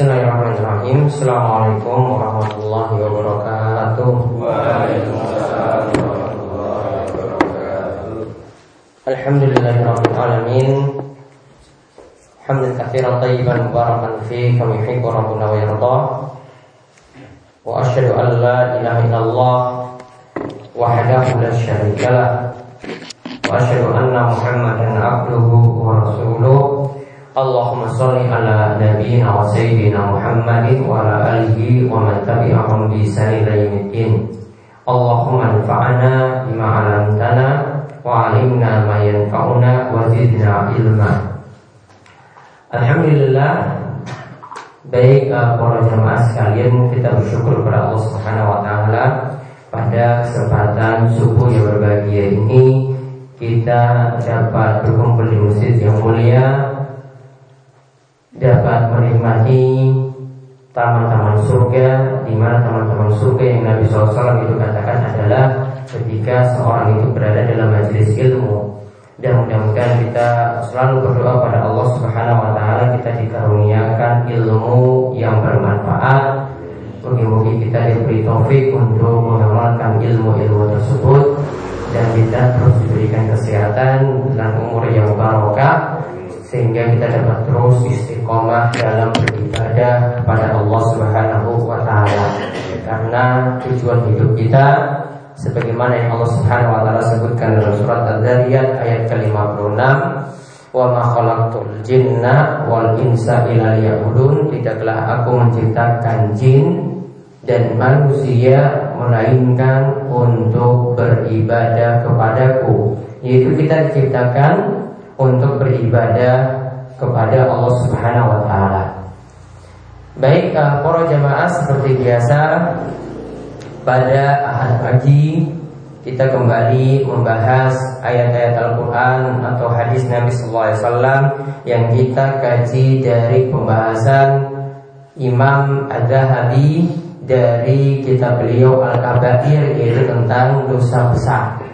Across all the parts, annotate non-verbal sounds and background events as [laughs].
Bismillahirrahmanirrahim Assalamualaikum warahmatullahi wabarakatuh Waalaikumsalam warahmatullahi wabarakatuh Alhamdulillahirrahmanirrahim Hamdan kathiran tayyiban mubarakan fi Kami yuhibu rabbuna wa yarda Wa ashadu an la ilaha illallah Wahdahu la syarika Wa ashadu anna muhammadan abduhu wa rasuluh Allahumma salli ala nabiyyina wa sayyidina Muhammadin wa ala alihi wa man tabi'ahum bi yaumiddin. Allahumma anfa'na bima 'allamtana wa 'allimna ma yanfa'una wa zidna ilma. Alhamdulillah Baik uh, para jemaah sekalian kita bersyukur kepada Allah Subhanahu wa taala pada kesempatan subuh yang berbahagia ini kita dapat berkumpul di masjid yang mulia dapat menikmati taman-taman surga di mana taman-taman surga yang Nabi SAW itu katakan adalah ketika seorang itu berada dalam majelis ilmu dan mudah-mudahan kita selalu berdoa pada Allah Subhanahu wa taala kita dikaruniakan ilmu yang bermanfaat. Mungkin-mungkin kita diberi taufik untuk mengamalkan ilmu-ilmu tersebut dan kita terus diberikan kesehatan dan umur yang barokah sehingga kita dapat terus istiqomah dalam beribadah kepada Allah Subhanahu wa taala. Karena tujuan hidup kita sebagaimana yang Allah Subhanahu wa taala sebutkan dalam surat Al-Dzariyat ayat ke-56 Wa ma khalaqtul jinna wal insa illa liya'budun Tidaklah aku menciptakan jin dan manusia melainkan untuk beribadah kepadaku Yaitu kita diciptakan untuk beribadah kepada Allah Subhanahu wa taala. Baik eh, para jamaah seperti biasa pada ahad pagi kita kembali membahas ayat-ayat Al-Quran atau hadis Nabi Wasallam yang kita kaji dari pembahasan Imam Ad-Dahabi dari kitab beliau Al-Kabair yaitu tentang dosa besar.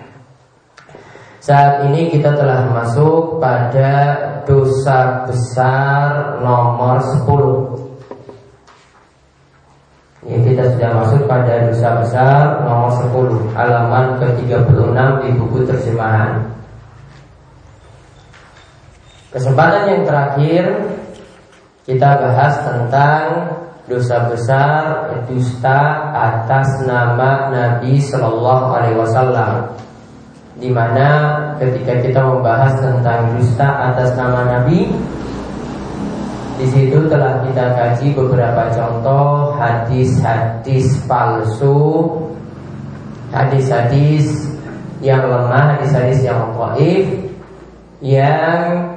Saat ini kita telah masuk pada dosa besar nomor 10 Ya kita sudah masuk pada dosa besar nomor 10 Halaman ke-36 di buku terjemahan. Kesempatan yang terakhir Kita bahas tentang dosa besar dusta atas nama Nabi Shallallahu Alaihi Wasallam di mana ketika kita membahas tentang dusta atas nama Nabi di situ telah kita kaji beberapa contoh hadis-hadis palsu, hadis-hadis yang lemah, hadis-hadis yang dhaif yang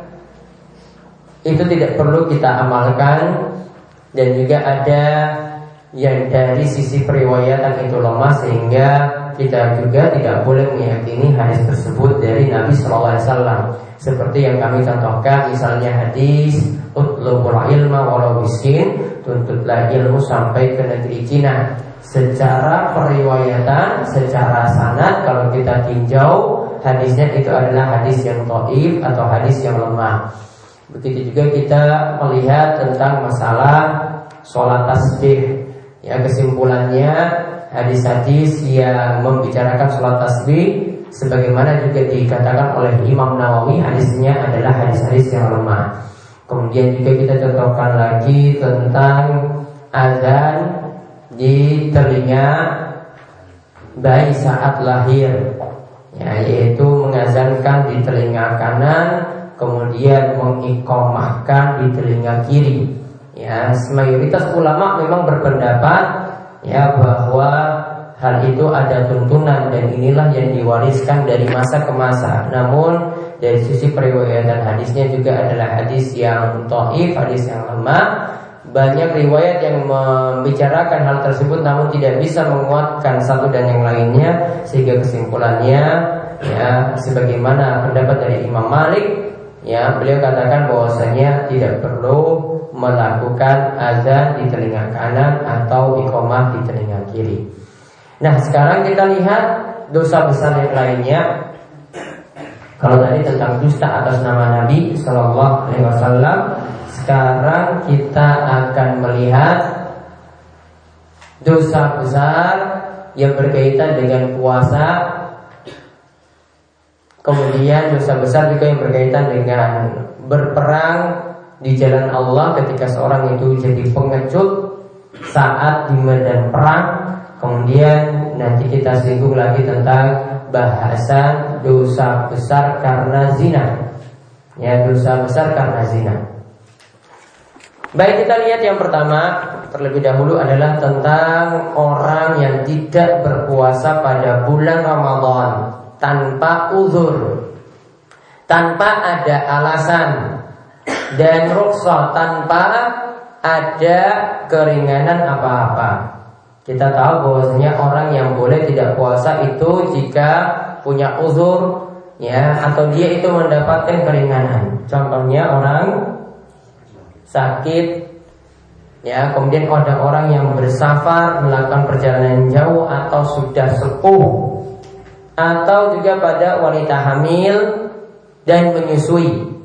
itu tidak perlu kita amalkan. Dan juga ada yang dari sisi periwayatan itu lemah sehingga kita juga tidak boleh meyakini hadis tersebut dari Nabi Wasallam. Seperti yang kami contohkan, misalnya hadis utlubul ilma walau miskin, tuntutlah ilmu sampai ke negeri Cina. Secara periwayatan, secara sanad, kalau kita tinjau hadisnya itu adalah hadis yang toif atau hadis yang lemah. Begitu juga kita melihat tentang masalah sholat tasbih. Ya kesimpulannya hadis-hadis yang membicarakan sholat tasbih sebagaimana juga dikatakan oleh Imam Nawawi hadisnya adalah hadis-hadis yang lemah. Kemudian juga kita contohkan lagi tentang azan di telinga bayi saat lahir ya, yaitu mengazankan di telinga kanan kemudian mengikomahkan di telinga kiri ya mayoritas ulama memang berpendapat ya bahwa hal itu ada tuntunan dan inilah yang diwariskan dari masa ke masa. Namun dari sisi periwayatan hadisnya juga adalah hadis yang toif, hadis yang lemah. Banyak riwayat yang membicarakan hal tersebut namun tidak bisa menguatkan satu dan yang lainnya sehingga kesimpulannya ya sebagaimana pendapat dari Imam Malik ya beliau katakan bahwasanya tidak perlu melakukan azan di telinga kanan atau iqomah di telinga kiri. Nah sekarang kita lihat dosa besar yang lainnya. Kalau tadi tentang dusta atas nama Nabi Shallallahu Alaihi Wasallam, sekarang kita akan melihat dosa besar yang berkaitan dengan puasa Kemudian dosa besar juga yang berkaitan dengan berperang di jalan Allah ketika seorang itu jadi pengecut saat di medan perang. Kemudian nanti kita singgung lagi tentang bahasan dosa besar karena zina. Ya, dosa besar karena zina. Baik kita lihat yang pertama terlebih dahulu adalah tentang orang yang tidak berpuasa pada bulan Ramadan tanpa uzur, tanpa ada alasan dan rukhsah tanpa ada keringanan apa-apa. Kita tahu bahwasanya orang yang boleh tidak puasa itu jika punya uzur ya atau dia itu mendapatkan keringanan. Contohnya orang sakit ya kemudian ada orang yang bersafar melakukan perjalanan jauh atau sudah sepuh atau juga pada wanita hamil dan menyusui.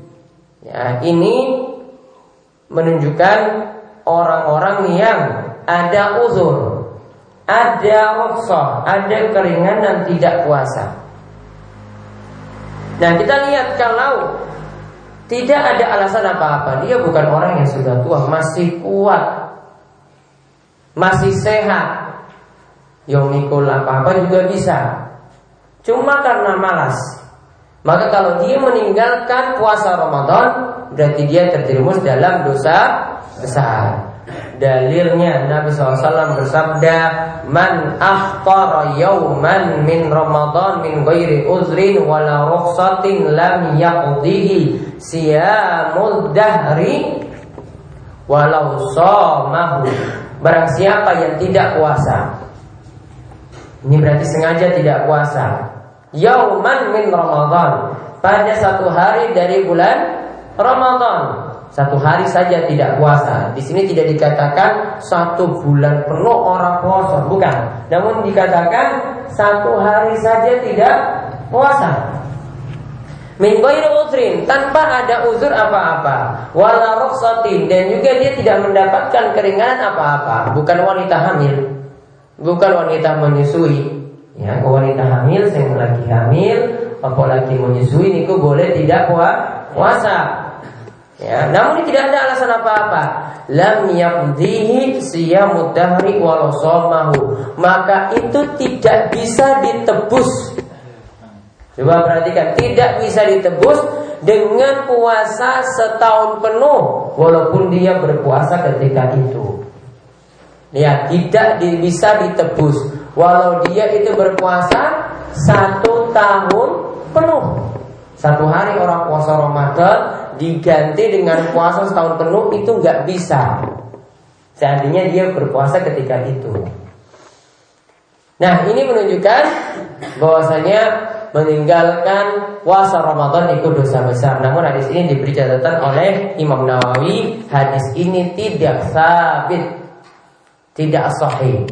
Ya, ini menunjukkan orang-orang yang ada uzur, ada rukhsah, ada keringanan tidak puasa. Nah, kita lihat kalau tidak ada alasan apa-apa, dia bukan orang yang sudah tua, masih kuat, masih sehat. Yomikul apa-apa juga bisa Cuma karena malas. Maka kalau dia meninggalkan puasa Ramadan, berarti dia terjerumus dalam dosa besar. Dalilnya Nabi SAW bersabda Man akhtar yawman min Ramadan min ghairi uzrin wala rukhsatin lam yaqdihi siyamul dahri walau samahu Barang siapa yang tidak puasa Ini berarti sengaja tidak puasa Yauman min Ramadan. Pada satu hari dari bulan Ramadan. Satu hari saja tidak puasa. Di sini tidak dikatakan Satu bulan penuh orang puasa Bukan. Namun dikatakan Satu hari saja tidak puasa. Min uzrin tanpa ada uzur apa-apa, wala rukhsatin dan juga dia tidak mendapatkan keringanan apa-apa, bukan wanita hamil, bukan wanita menyusui, Ya, wanita hamil, yang lagi hamil, apalagi menyusui niku boleh tidak puasa. Ya, namun tidak ada alasan apa-apa. Lam yaqdihi siyamud dahri walau. Maka itu tidak bisa ditebus. Coba perhatikan, tidak bisa ditebus dengan puasa setahun penuh walaupun dia berpuasa ketika itu. Ya, tidak bisa ditebus Walau dia itu berpuasa satu tahun penuh Satu hari orang puasa Ramadan diganti dengan puasa setahun penuh itu nggak bisa Seandainya dia berpuasa ketika itu Nah ini menunjukkan bahwasanya meninggalkan puasa Ramadan itu dosa besar. Namun hadis ini diberi catatan oleh Imam Nawawi, hadis ini tidak sabit, tidak sahih.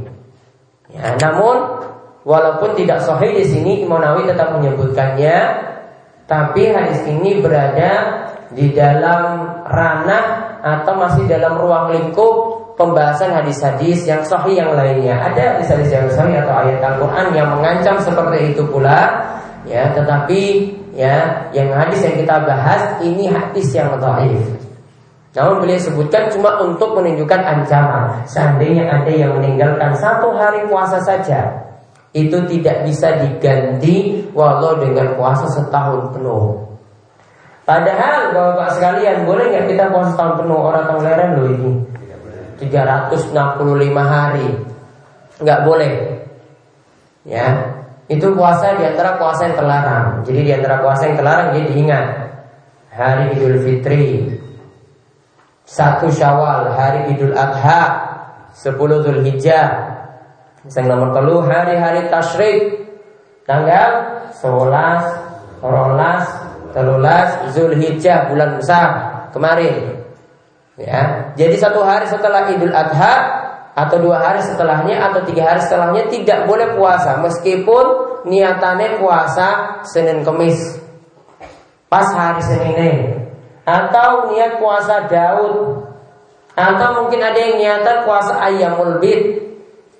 Ya, namun walaupun tidak sahih di sini Imam Nawawi tetap menyebutkannya, tapi hadis ini berada di dalam ranah atau masih dalam ruang lingkup pembahasan hadis-hadis yang sahih yang lainnya. Ada hadis-hadis yang sahih atau ayat Al-Qur'an yang mengancam seperti itu pula, ya, tetapi ya, yang hadis yang kita bahas ini hadis yang dhaif. Namun beliau sebutkan cuma untuk menunjukkan ancaman. Seandainya ada yang meninggalkan satu hari puasa saja, itu tidak bisa diganti walau dengan puasa setahun penuh. Padahal bapak sekalian boleh nggak kita puasa setahun penuh? Orang toleran loh ini. 365 hari. Nggak boleh. Ya. Itu puasa di antara puasa yang terlarang. Jadi di antara puasa yang terlarang jadi diingat. Hari Idul Fitri satu Syawal, hari Idul Adha, sepuluh Zulhijjah. Yang nomor telu hari-hari tasyrik tanggal 11, 12, 13 Zulhijjah bulan besar kemarin. Ya, jadi satu hari setelah Idul Adha atau dua hari setelahnya atau tiga hari setelahnya tidak boleh puasa meskipun niatannya puasa Senin Kemis pas hari Senin atau niat puasa Daud atau mungkin ada yang niatan puasa Ayyamul Bid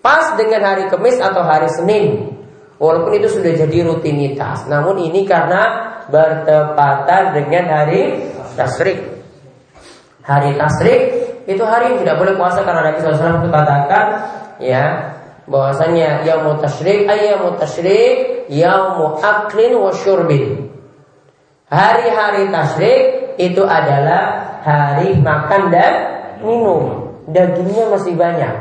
pas dengan hari Kamis atau hari Senin. Walaupun itu sudah jadi rutinitas, namun ini karena bertepatan dengan hari Tasrik. Hari Tasrik itu hari yang tidak boleh puasa karena Nabi SAW katakan ya bahwasanya yaumu tasyrik ayyamu tasyrik yaumu aklin wa syurbin. Hari-hari tasyrik itu adalah hari makan dan minum. Dagingnya masih banyak.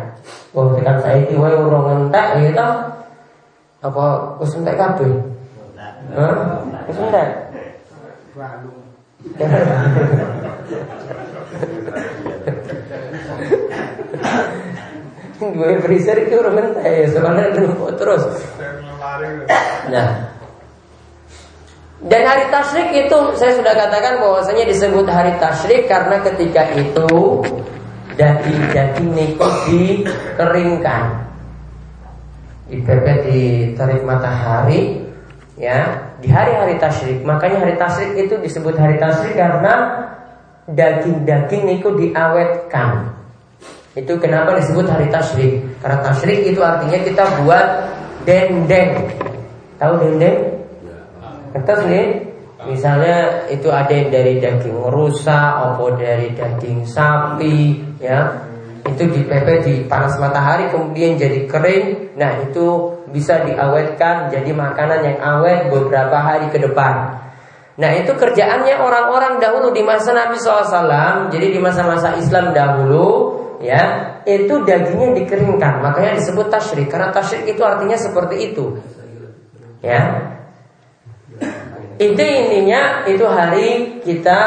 Oh, tekan saya itu wae urung entek gitu. Apa wis entek kabeh? Hah? Wis entek. Gue freezer itu udah mentah ya, terus. Nah, dan hari tasyrik itu saya sudah katakan bahwasanya disebut hari tasyrik karena ketika itu daging-daging niko dikeringkan, dipepet di terik matahari, ya di hari-hari tasyrik. Makanya hari tasyrik itu disebut hari tasyrik karena daging-daging niku diawetkan. Itu kenapa disebut hari tasyrik? Karena tasyrik itu artinya kita buat dendeng. Tahu dendeng? Nih. Misalnya itu ada yang dari daging rusa, atau dari daging sapi, ya. Itu dipepet di panas matahari kemudian jadi kering. Nah, itu bisa diawetkan jadi makanan yang awet beberapa hari ke depan. Nah itu kerjaannya orang-orang dahulu di masa Nabi SAW Jadi di masa-masa Islam dahulu ya itu dagingnya dikeringkan makanya disebut tasyrik karena tasyrik itu artinya seperti itu ya itu intinya itu hari kita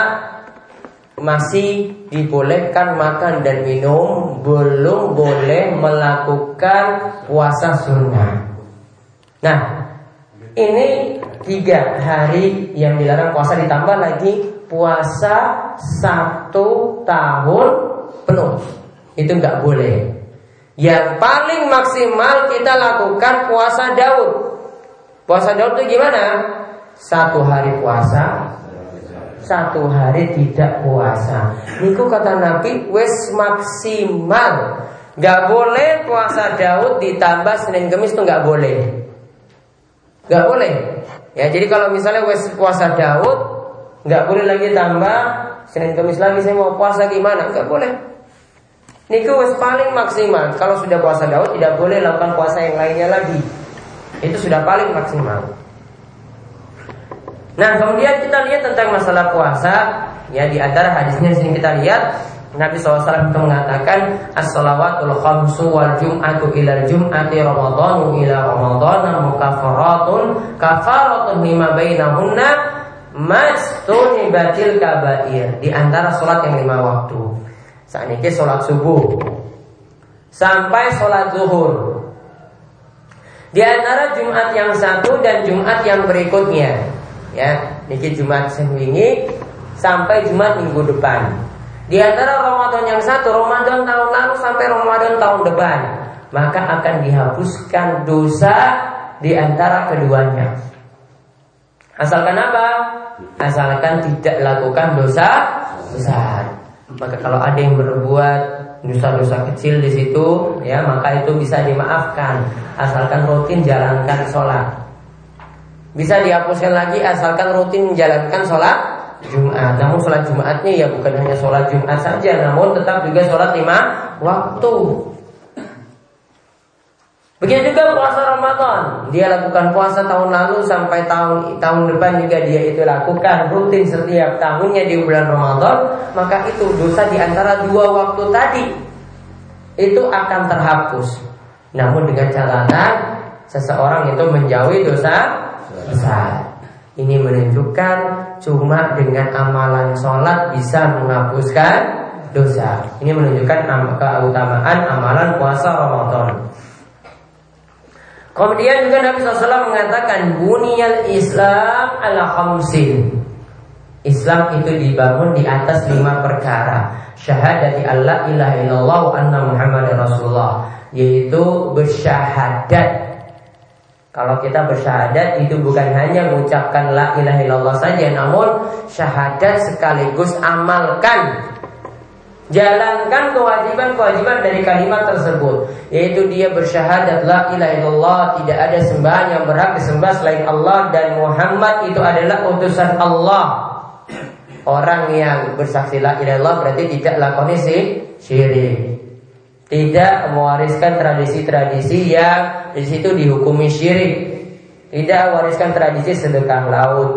masih dibolehkan makan dan minum belum boleh melakukan puasa sunnah nah ini tiga hari yang dilarang puasa ditambah lagi puasa satu tahun penuh itu nggak boleh. Yang paling maksimal kita lakukan puasa Daud. Puasa Daud itu gimana? Satu hari puasa, satu hari tidak puasa. Niku kata Nabi, wes maksimal. Gak boleh puasa Daud ditambah Senin Kemis itu nggak boleh. Gak boleh. Ya jadi kalau misalnya wes puasa Daud, nggak boleh lagi tambah Senin Kemis lagi saya mau puasa gimana? Nggak boleh. Niku wis paling maksimal. Kalau sudah puasa Daud tidak boleh lakukan puasa yang lainnya lagi. Itu sudah paling maksimal. Nah, kemudian kita lihat tentang masalah puasa. Ya, di antara hadisnya sini kita lihat Nabi SAW itu mengatakan As-salawatul khamsu wal jum'atu ila jum'ati ramadhanu ila ramadhana mukafaratun kafaratun lima bainahunna mastunibatil kabair Di antara sholat yang lima waktu saat ini sholat subuh sampai sholat zuhur. Di antara Jumat yang satu dan Jumat yang berikutnya, ya, niki Jumat seminggu sampai Jumat minggu depan. Di antara Ramadan yang satu, Ramadan tahun lalu sampai Ramadan tahun depan, maka akan dihapuskan dosa di antara keduanya. Asalkan apa? Asalkan tidak lakukan dosa besar. Maka kalau ada yang berbuat dosa-dosa kecil di situ, ya maka itu bisa dimaafkan asalkan rutin jalankan sholat. Bisa dihapuskan lagi asalkan rutin menjalankan sholat Jumat. Namun sholat Jumatnya ya bukan hanya sholat Jumat saja, namun tetap juga sholat lima waktu. Begitu juga puasa Ramadan. Dia lakukan puasa tahun lalu sampai tahun tahun depan juga dia itu lakukan rutin setiap tahunnya di bulan Ramadan, maka itu dosa di antara dua waktu tadi itu akan terhapus. Namun dengan catatan seseorang itu menjauhi dosa besar. Ini menunjukkan cuma dengan amalan sholat bisa menghapuskan dosa. Ini menunjukkan keutamaan amalan puasa Ramadan. Kemudian juga Nabi SAW mengatakan Buniyal Islam ala khamsin Islam itu dibangun di atas lima perkara Syahadati Allah ilaha illallah anna Muhammad Rasulullah Yaitu bersyahadat Kalau kita bersyahadat itu bukan hanya mengucapkan la ilaha illallah saja namun syahadat sekaligus amalkan. Jalankan kewajiban-kewajiban dari kalimat tersebut. Yaitu dia bersyahadat La ilaha illallah Tidak ada sembahan yang berhak disembah selain Allah Dan Muhammad itu adalah utusan Allah. Orang yang bersaksi la ilaha illallah Berarti tidak lakoni syirik tidak mewariskan tradisi-tradisi yang di situ dihukumi syirik. Tidak mewariskan tradisi sedekah laut.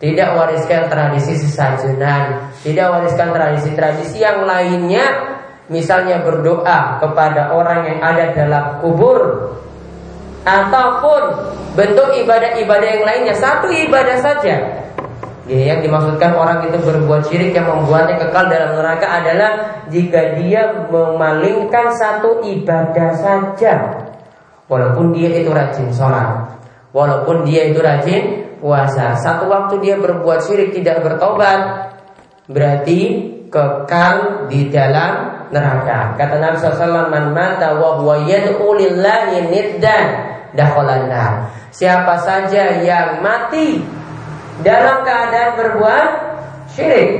Tidak mewariskan tradisi sesajenan. Tidak mewariskan tradisi-tradisi yang lainnya. Misalnya berdoa kepada orang yang ada dalam kubur. Ataupun bentuk ibadah-ibadah yang lainnya. Satu ibadah saja Ya, yang dimaksudkan orang itu berbuat syirik yang membuatnya kekal dalam neraka adalah jika dia memalingkan satu ibadah saja. Walaupun dia itu rajin sholat, walaupun dia itu rajin puasa. Satu waktu dia berbuat syirik tidak bertobat, berarti kekal di dalam neraka. Kata Nabi SAW, "Man mata wa Siapa saja yang mati dalam keadaan berbuat syirik.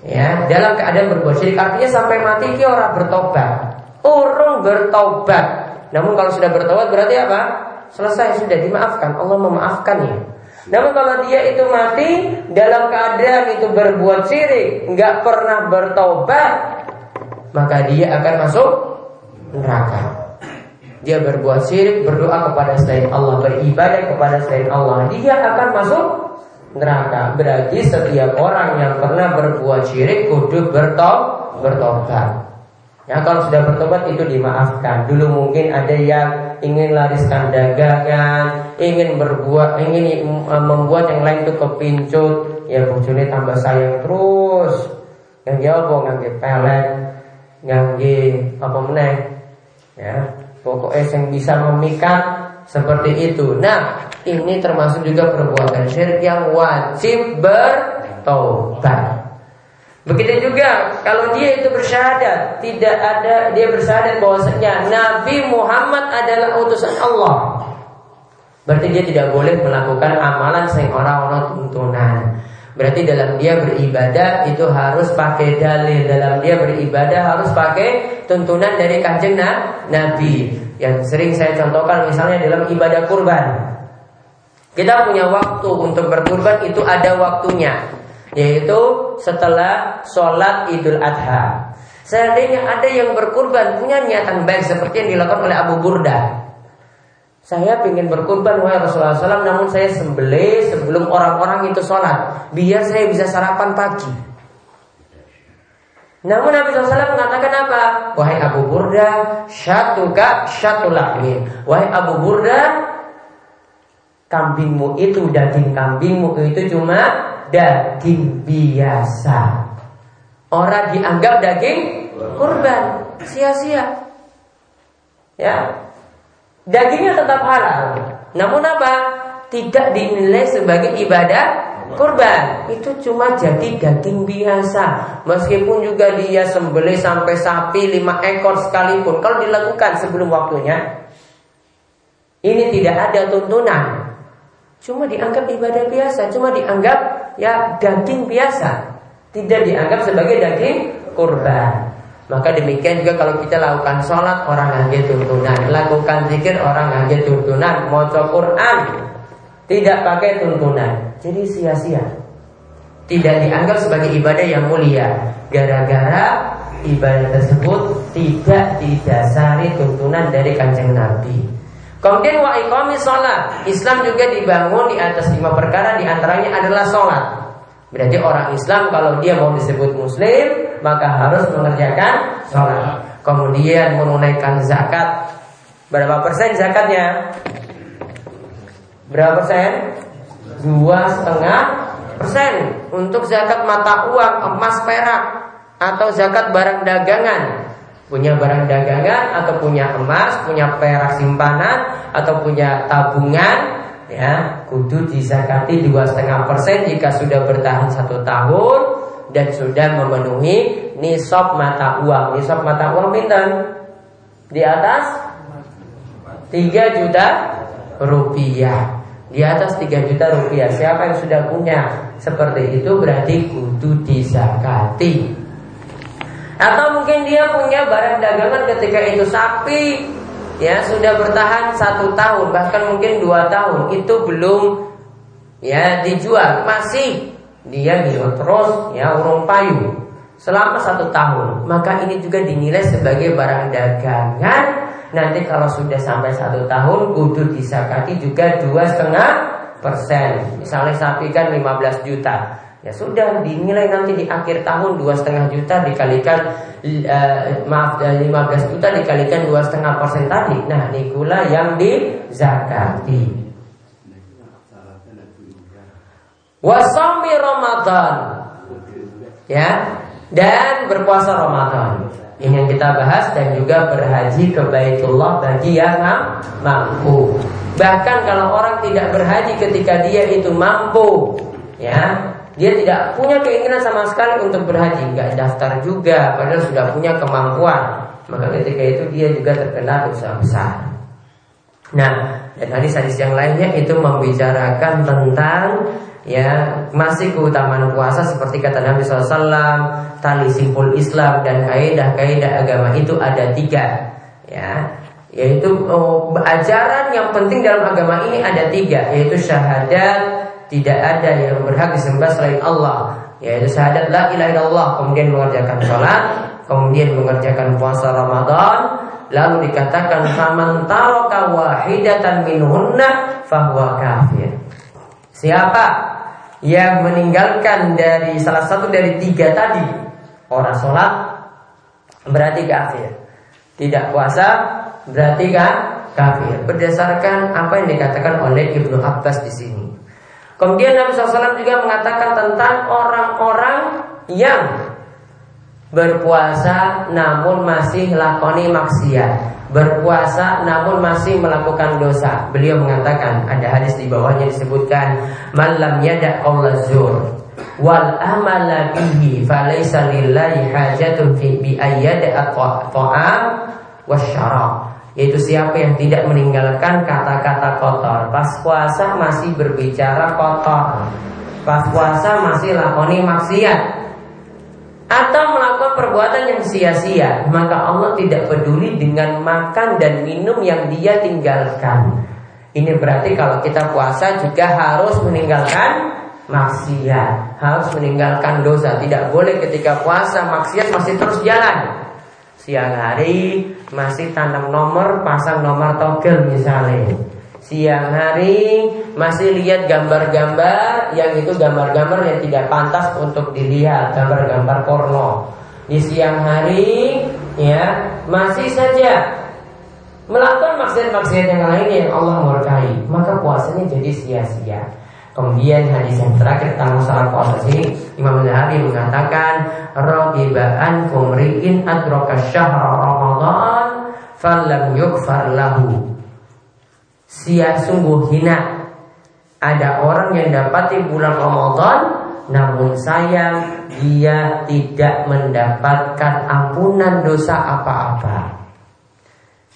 Ya, dalam keadaan berbuat syirik artinya sampai mati ki orang bertobat. Urung bertobat. Namun kalau sudah bertobat berarti apa? Selesai sudah dimaafkan. Allah memaafkannya. Namun kalau dia itu mati dalam keadaan itu berbuat syirik, nggak pernah bertobat, maka dia akan masuk neraka. Dia berbuat syirik, berdoa kepada selain Allah, beribadah kepada selain Allah, dia akan masuk neraka. Berarti setiap orang yang pernah berbuat syirik kudu bertobat. bertobat. Ya kalau sudah bertobat itu dimaafkan. Dulu mungkin ada yang ingin lariskan dagangan, ingin berbuat, ingin uh, membuat yang lain itu kepincut, ya bojone tambah sayang terus. Yang jawab ngangge pelet, ngangge apa meneh. Ya, pokoknya yang bisa memikat seperti itu. Nah, ini termasuk juga perbuatan syirik yang wajib bertobat. Begitu juga kalau dia itu bersyahadat, tidak ada dia bersyahadat bahwasanya Nabi Muhammad adalah utusan Allah. Berarti dia tidak boleh melakukan amalan sing orang-orang tuntunan. Berarti dalam dia beribadah itu harus pakai dalil. Dalam dia beribadah harus pakai tuntunan dari kanjeng Nabi. Yang sering saya contohkan misalnya dalam ibadah kurban. Kita punya waktu untuk berkurban itu ada waktunya. Yaitu setelah sholat idul adha. Seandainya ada yang berkurban punya niatan baik seperti yang dilakukan oleh Abu Burda saya ingin berkurban wahai Rasulullah SAW Namun saya sembelih sebelum orang-orang itu sholat Biar saya bisa sarapan pagi namun Nabi SAW mengatakan apa? Wahai Abu Burda, syatuka syatulahmin. Wahai Abu Burda, kambingmu itu daging kambingmu itu cuma daging biasa. Orang dianggap daging kurban, sia-sia. Ya. Dagingnya tetap halal. Namun apa? Tidak dinilai sebagai ibadah kurban itu cuma jadi daging biasa meskipun juga dia sembelih sampai sapi lima ekor sekalipun kalau dilakukan sebelum waktunya ini tidak ada tuntunan Cuma dianggap ibadah biasa, cuma dianggap ya daging biasa, tidak dianggap sebagai daging kurban. Maka demikian juga kalau kita lakukan sholat orang ngangge tuntunan, lakukan zikir orang ngangge tuntunan, mau Quran tidak pakai tuntunan, jadi sia-sia. Tidak dianggap sebagai ibadah yang mulia, gara-gara ibadah tersebut tidak didasari tuntunan dari kanjeng Nabi. Kemudian wa sholat. Islam juga dibangun di atas lima perkara Di antaranya adalah sholat Berarti orang Islam kalau dia mau disebut muslim Maka harus mengerjakan sholat Kemudian menunaikan zakat Berapa persen zakatnya? Berapa persen? Dua setengah persen Untuk zakat mata uang, emas, perak Atau zakat barang dagangan punya barang dagangan atau punya emas, punya perak simpanan atau punya tabungan, ya. Kudu dizakati dua setengah persen jika sudah bertahan satu tahun dan sudah memenuhi nisab mata uang. Nisab mata uang pinten? Di atas? 3 juta rupiah. Di atas 3 juta rupiah. Siapa yang sudah punya seperti itu berarti kudu disakati atau mungkin dia punya barang dagangan ketika itu sapi ya sudah bertahan satu tahun bahkan mungkin dua tahun itu belum ya dijual masih dia minum terus ya urung payu selama satu tahun maka ini juga dinilai sebagai barang dagangan Nanti kalau sudah sampai satu tahun kudu disakati juga dua setengah persen. Misalnya sapi kan 15 juta. Ya sudah dinilai nanti di akhir tahun dua setengah juta dikalikan uh, maaf 15 eh, juta dikalikan dua setengah persen tadi. Nah ini gula yang dizakati. Wasami Ramadan Ya Dan berpuasa Ramadan ini yang kita bahas dan juga berhaji ke Baitullah bagi yang mampu. Bahkan kalau orang tidak berhaji ketika dia itu mampu, ya, dia tidak punya keinginan sama sekali untuk berhaji, nggak daftar juga, padahal sudah punya kemampuan. Maka ketika itu dia juga terkena dosa besar. Nah, dan hadis-hadis yang lainnya itu membicarakan tentang ya masih keutamaan puasa seperti kata Nabi SAW tali simpul Islam dan kaidah-kaidah agama itu ada tiga ya yaitu oh, ajaran yang penting dalam agama ini ada tiga yaitu syahadat tidak ada yang berhak disembah selain Allah yaitu syahadat la ilaha illallah kemudian mengerjakan sholat kemudian mengerjakan puasa Ramadan lalu dikatakan faman taraka wahidatan minhunna fahuwa kafir. Siapa yang meninggalkan dari salah satu dari tiga tadi orang sholat berarti kafir. Tidak puasa berarti kan kafir. Berdasarkan apa yang dikatakan oleh Ibnu Abbas di sini kemudian Nabi SAW juga mengatakan tentang orang-orang yang berpuasa namun masih lakoni maksiat berpuasa namun masih melakukan dosa. Beliau mengatakan ada hadis di bawahnya disebutkan malam yada Allah zur wal amala bihi falaysa hajatun fi bi ayyada wasyarab yaitu siapa yang tidak meninggalkan kata-kata kotor pas puasa masih berbicara kotor pas puasa masih lakoni maksiat atau melakukan perbuatan yang sia-sia, maka Allah tidak peduli dengan makan dan minum yang dia tinggalkan. Ini berarti kalau kita puasa juga harus meninggalkan maksiat, harus meninggalkan dosa. Tidak boleh ketika puasa maksiat masih terus jalan. Siang hari masih tanam nomor, pasang nomor togel misalnya. Siang hari masih lihat gambar-gambar yang itu gambar-gambar yang tidak pantas untuk dilihat gambar-gambar porno. Di siang hari ya masih saja melakukan maksiat-maksiat yang lain yang Allah murkai. Maka puasanya jadi sia-sia. Kemudian hadis yang terakhir tentang masalah puasa Imam Zahabi mengatakan Ragiba'an kumri'in adraka syahra Ramadan Falam yukfar lahu sia sungguh hina. Ada orang yang dapati bulan Ramadan namun sayang dia tidak mendapatkan ampunan dosa apa-apa.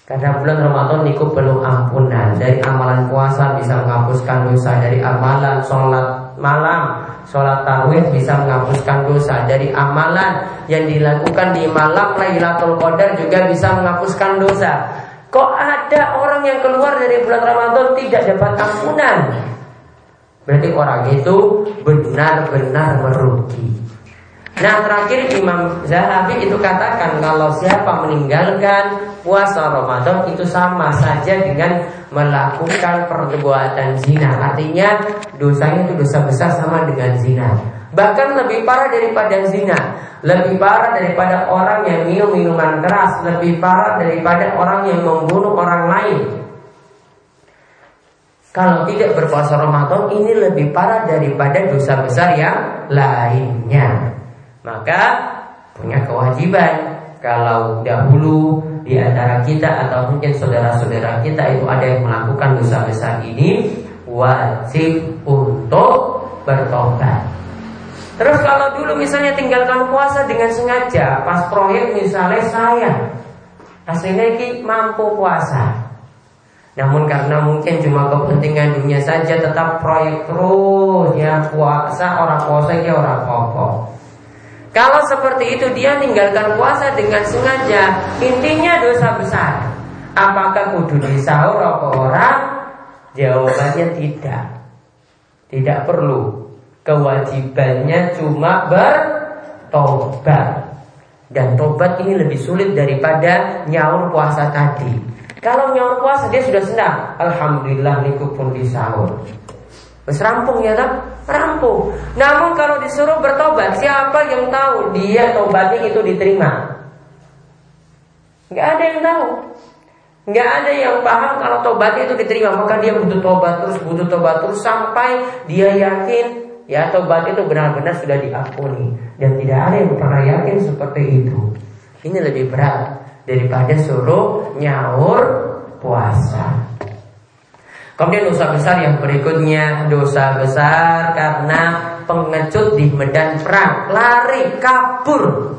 Karena bulan Ramadan niku perlu ampunan Dari amalan puasa bisa menghapuskan dosa Dari amalan sholat malam Sholat tarawih bisa menghapuskan dosa Dari amalan yang dilakukan di malam Lailatul Qadar juga bisa menghapuskan dosa Kok ada orang yang keluar dari bulan Ramadan tidak dapat ampunan? Berarti orang itu benar-benar merugi. Nah terakhir Imam Zahabi itu katakan kalau siapa meninggalkan puasa Ramadan itu sama saja dengan melakukan perbuatan zina. Artinya dosanya itu dosa besar sama dengan zina. Bahkan lebih parah daripada zina lebih parah daripada orang yang minum minuman keras, lebih parah daripada orang yang membunuh orang lain. Kalau tidak berpuasa Ramadan ini lebih parah daripada dosa besar yang lainnya. Maka punya kewajiban kalau dahulu di antara kita atau mungkin saudara-saudara kita itu ada yang melakukan dosa besar ini wajib untuk bertobat. Terus kalau dulu misalnya tinggalkan puasa dengan sengaja Pas proyek misalnya saya Aslinya ini mampu puasa Namun karena mungkin cuma kepentingan dunia saja tetap proyek terus ya puasa orang puasa ya orang pokok. Kalau seperti itu dia meninggalkan puasa dengan sengaja, intinya dosa besar. Apakah kudu disahur apa orang? Jawabannya tidak. Tidak perlu. Kewajibannya cuma bertobat. Dan tobat ini lebih sulit daripada nyaur puasa tadi. Kalau nyaur puasa dia sudah senang. Alhamdulillah niku pun disahur. Wes rampung ya tak? Rampung. Namun kalau disuruh bertobat, siapa yang tahu dia tobatnya itu diterima? Gak ada yang tahu. Gak ada yang paham kalau tobatnya itu diterima. Maka dia butuh tobat terus, butuh tobat terus sampai dia yakin ya tobat itu benar-benar sudah diampuni. Dan tidak ada yang pernah yakin seperti itu. Ini lebih berat daripada suruh nyaur puasa. Kemudian dosa besar yang berikutnya. Dosa besar karena pengecut di medan perang. Lari, kabur.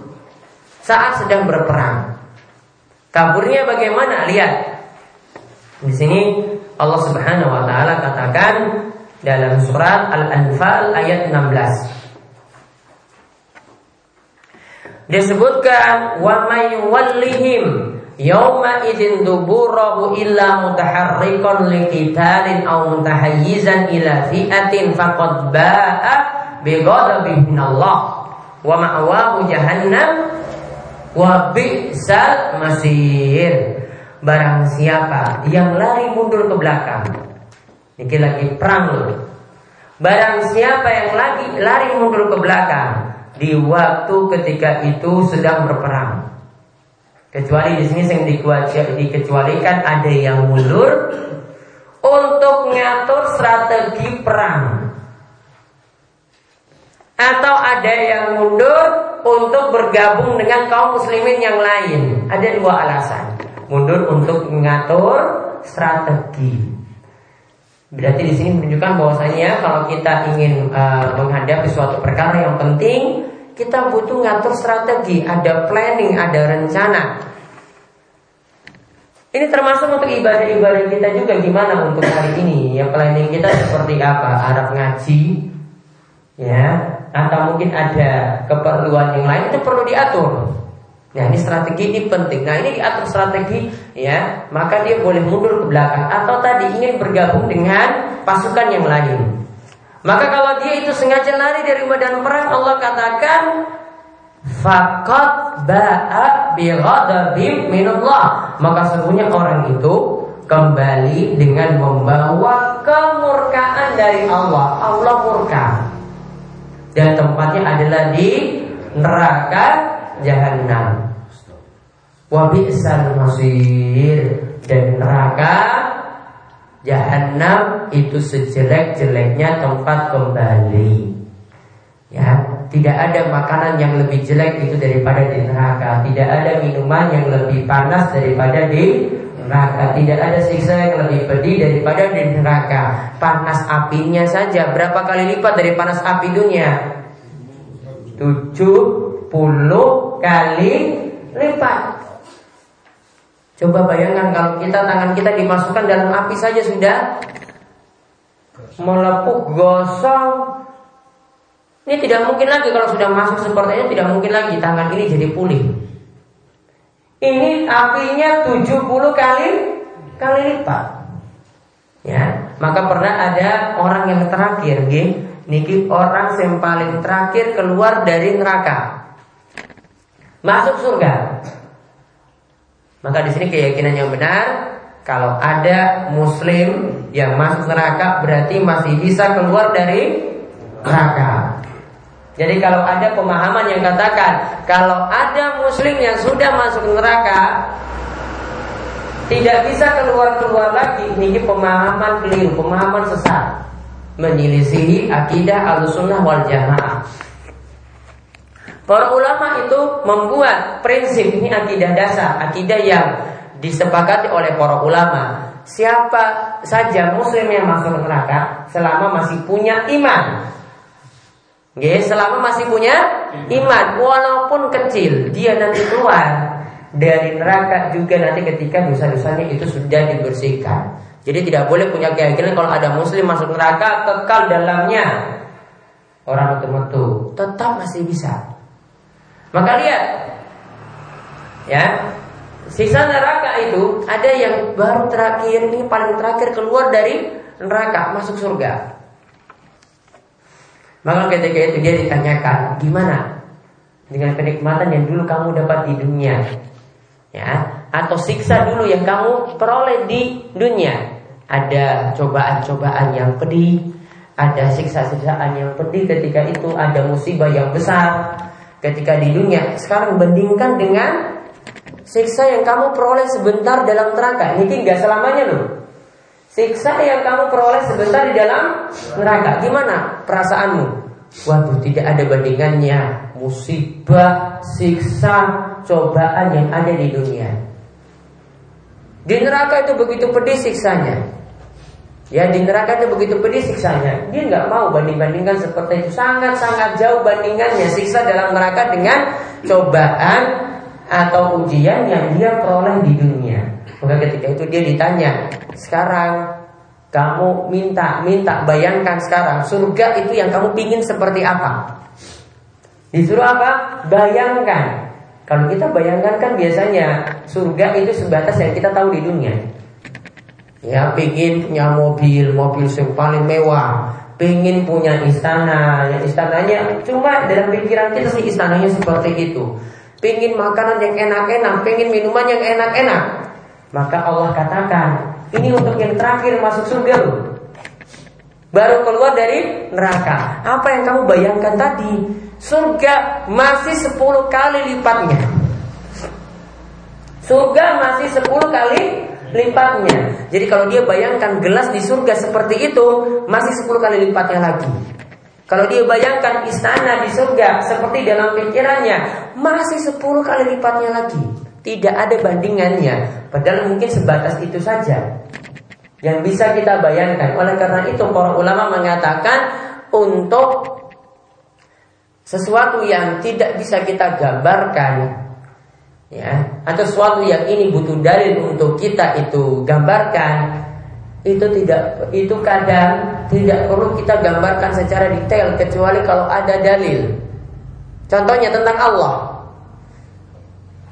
Saat sedang berperang. Kaburnya bagaimana? Lihat. Di sini Allah subhanahu wa ta'ala katakan Dalam surat Al-Anfal ayat 16 Disebutkan Wa mayyuwallihim Yauma idzin duburahu illa mutaharriqan liqitalin aw mutahayyizan ila fi'atin faqad ba'a bi ghadabin min Allah wa ma'wahu jahannam wa bi'sal masir. Barang siapa yang lari mundur ke belakang. Ini lagi perang loh. Barang siapa yang lagi lari mundur ke belakang di waktu ketika itu sedang berperang Kecuali di sini yang dikecualikan ada yang mundur untuk ngatur strategi perang. Atau ada yang mundur untuk bergabung dengan kaum muslimin yang lain. Ada dua alasan. Mundur untuk mengatur strategi. Berarti di sini menunjukkan bahwasanya kalau kita ingin uh, menghadapi suatu perkara yang penting, kita butuh ngatur strategi, ada planning, ada rencana. Ini termasuk untuk ibadah-ibadah kita juga gimana untuk hari ini. Ya planning kita seperti apa? Arab ngaji, ya, atau mungkin ada keperluan yang lain itu perlu diatur. Nah ini strategi ini penting. Nah ini diatur strategi, ya, maka dia boleh mundur ke belakang atau tadi ingin bergabung dengan pasukan yang lain. Maka kalau dia itu sengaja lari dari medan perang, Allah katakan Fakat ba'a bighadabim minullah. Maka sesungguhnya orang itu kembali dengan membawa kemurkaan dari Allah. Allah murka. Dan tempatnya adalah di neraka jahanam Wabi'sal masir. Dan neraka Jahanam itu sejelek-jeleknya tempat kembali. Ya, tidak ada makanan yang lebih jelek itu daripada di neraka. Tidak ada minuman yang lebih panas daripada di neraka. Tidak ada siksa yang lebih pedih daripada di neraka. Panas apinya saja berapa kali lipat dari panas api dunia? 70 kali lipat. Coba bayangkan kalau kita tangan kita dimasukkan dalam api saja sudah melepuk gosong. Ini tidak mungkin lagi kalau sudah masuk seperti ini tidak mungkin lagi tangan ini jadi pulih. Ini apinya 70 kali kali lipat. Ya, maka pernah ada orang yang terakhir, nggih, niki orang yang paling terakhir keluar dari neraka. Masuk surga. Maka di sini keyakinan yang benar kalau ada muslim yang masuk neraka berarti masih bisa keluar dari neraka. Jadi kalau ada pemahaman yang katakan kalau ada muslim yang sudah masuk neraka tidak bisa keluar-keluar lagi, ini pemahaman keliru, pemahaman sesat. Menyelisihi akidah al-sunnah wal jamaah. Para ulama itu membuat prinsip ini akidah dasar, akidah yang disepakati oleh para ulama. Siapa saja muslim yang masuk neraka selama masih punya iman. Oke, selama masih punya iman walaupun kecil dia nanti keluar dari neraka juga nanti ketika dosa-dosanya itu sudah dibersihkan. Jadi tidak boleh punya keyakinan kalau ada muslim masuk neraka kekal dalamnya. Orang itu metu tetap masih bisa. Maka lihat ya Sisa neraka itu ada yang baru terakhir ini paling terakhir keluar dari neraka masuk surga. Maka ketika itu dia ditanyakan, gimana dengan kenikmatan yang dulu kamu dapat di dunia? Ya, atau siksa dulu yang kamu peroleh di dunia. Ada cobaan-cobaan yang pedih, ada siksa-siksaan yang pedih ketika itu, ada musibah yang besar ketika di dunia. Sekarang bandingkan dengan siksa yang kamu peroleh sebentar dalam neraka. Ini tinggal selamanya loh. Siksa yang kamu peroleh sebentar di dalam neraka. Gimana perasaanmu? Waduh, tidak ada bandingannya. Musibah, siksa, cobaan yang ada di dunia. Di neraka itu begitu pedih siksanya. Ya di neraka itu begitu pedih siksanya. Dia nggak mau banding-bandingkan seperti itu. Sangat-sangat jauh bandingannya siksa dalam neraka dengan cobaan atau ujian yang dia peroleh di dunia. Maka ketika itu dia ditanya, sekarang kamu minta, minta bayangkan sekarang surga itu yang kamu pingin seperti apa? Disuruh apa? Bayangkan. Kalau kita bayangkan kan biasanya surga itu sebatas yang kita tahu di dunia. Ya, pingin punya mobil, mobil yang paling mewah, pingin punya istana, yang istananya cuma dalam pikiran kita sih istananya seperti itu. Pingin makanan yang enak-enak, pingin minuman yang enak-enak. Maka Allah katakan, ini untuk yang terakhir masuk surga loh. Baru keluar dari neraka. Apa yang kamu bayangkan tadi? Surga masih 10 kali lipatnya. Surga masih 10 kali lipatnya. Jadi kalau dia bayangkan gelas di surga seperti itu, masih 10 kali lipatnya lagi. Kalau dia bayangkan istana di surga seperti dalam pikirannya, masih 10 kali lipatnya lagi. Tidak ada bandingannya. Padahal mungkin sebatas itu saja. Yang bisa kita bayangkan. Oleh karena itu para ulama mengatakan untuk sesuatu yang tidak bisa kita gambarkan ya atau sesuatu yang ini butuh dalil untuk kita itu gambarkan itu tidak itu kadang tidak perlu kita gambarkan secara detail kecuali kalau ada dalil contohnya tentang Allah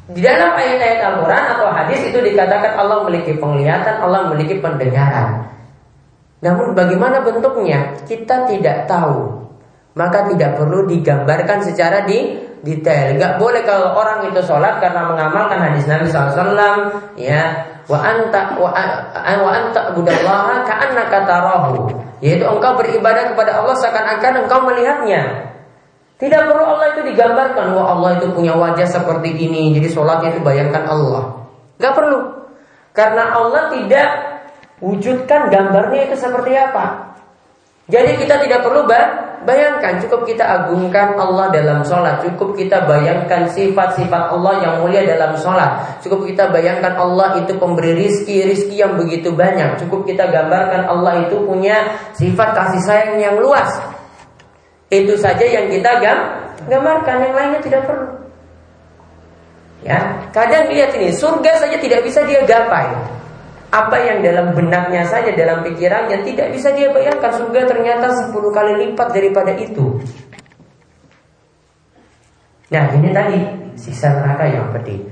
di dalam ayat-ayat Al-Quran atau hadis itu dikatakan Allah memiliki penglihatan, Allah memiliki pendengaran. Namun bagaimana bentuknya kita tidak tahu. Maka tidak perlu digambarkan secara di detail. Gak boleh kalau orang itu sholat karena mengamalkan hadis Nabi SAW, ya wa anta wa, wa anta budallaha ka'annaka tarahu. Yaitu engkau beribadah kepada Allah seakan-akan engkau melihatnya. Tidak perlu Allah itu digambarkan Wah Allah itu punya wajah seperti ini Jadi sholatnya itu bayangkan Allah Gak perlu Karena Allah tidak wujudkan gambarnya itu seperti apa Jadi kita tidak perlu bayangkan Cukup kita agungkan Allah dalam sholat. Cukup kita bayangkan sifat-sifat Allah yang mulia dalam sholat. Cukup kita bayangkan Allah itu pemberi rizki Rizki yang begitu banyak. Cukup kita gambarkan Allah itu punya sifat kasih sayang yang luas. Itu saja yang kita gam gambarkan, yang lainnya tidak perlu. Ya, kadang lihat ini, surga saja tidak bisa dia gapai. Apa yang dalam benaknya saja, dalam pikirannya tidak bisa dia bayangkan surga ternyata 10 kali lipat daripada itu. Nah, ini tadi sisa neraka yang pedih.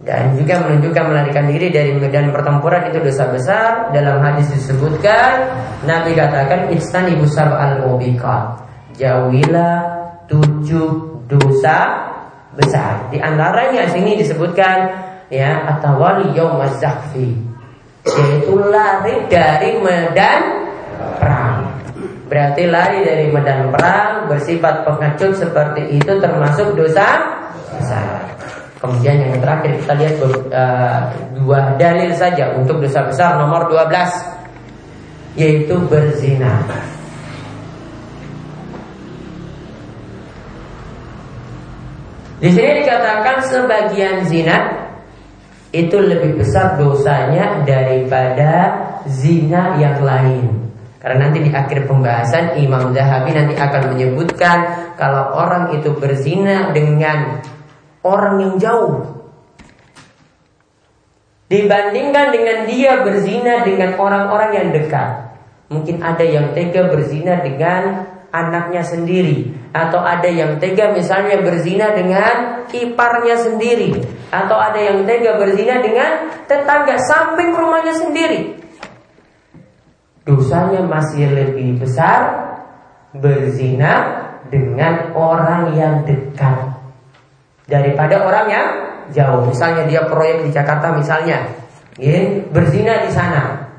Dan juga menunjukkan melarikan diri dari medan pertempuran itu dosa besar. Dalam hadis disebutkan Nabi katakan istani busar al mubiqat jauhilah tujuh dosa besar. Di antaranya sini disebutkan ya atawali yaumaz zahfi yaitu lari dari medan perang. Berarti lari dari medan perang bersifat pengecut seperti itu termasuk dosa besar. Kemudian yang terakhir kita lihat uh, dua dalil saja untuk dosa besar nomor 12 yaitu berzina. Di sini dikatakan sebagian zina itu lebih besar dosanya daripada zina yang lain. Karena nanti di akhir pembahasan Imam Zahabi nanti akan menyebutkan kalau orang itu berzina dengan orang yang jauh. Dibandingkan dengan dia berzina dengan orang-orang yang dekat. Mungkin ada yang tega berzina dengan anaknya sendiri atau ada yang tega misalnya berzina dengan iparnya sendiri atau ada yang tega berzina dengan tetangga samping rumahnya sendiri dosanya masih lebih besar berzina dengan orang yang dekat daripada orang yang jauh. Misalnya dia proyek di Jakarta misalnya, ya, berzina di sana.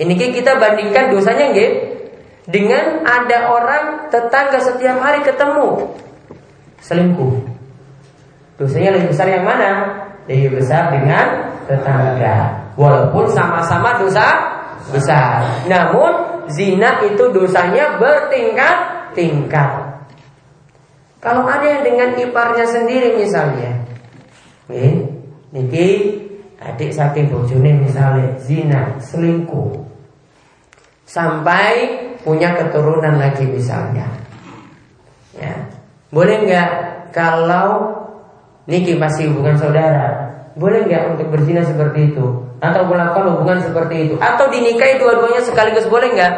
Ini kita bandingkan dosanya nggih dengan ada orang tetangga setiap hari ketemu selingkuh. Dosanya lebih besar yang mana? Lebih besar dengan tetangga. Walaupun sama-sama dosa besar. Namun zina itu dosanya bertingkat-tingkat. Kalau ada yang dengan iparnya sendiri misalnya, nih, niki adik saking bojone misalnya zina, selingkuh, sampai punya keturunan lagi misalnya, ya boleh nggak kalau niki masih hubungan saudara, boleh nggak untuk berzina seperti itu? atau melakukan hubungan seperti itu atau dinikahi dua-duanya sekaligus boleh nggak?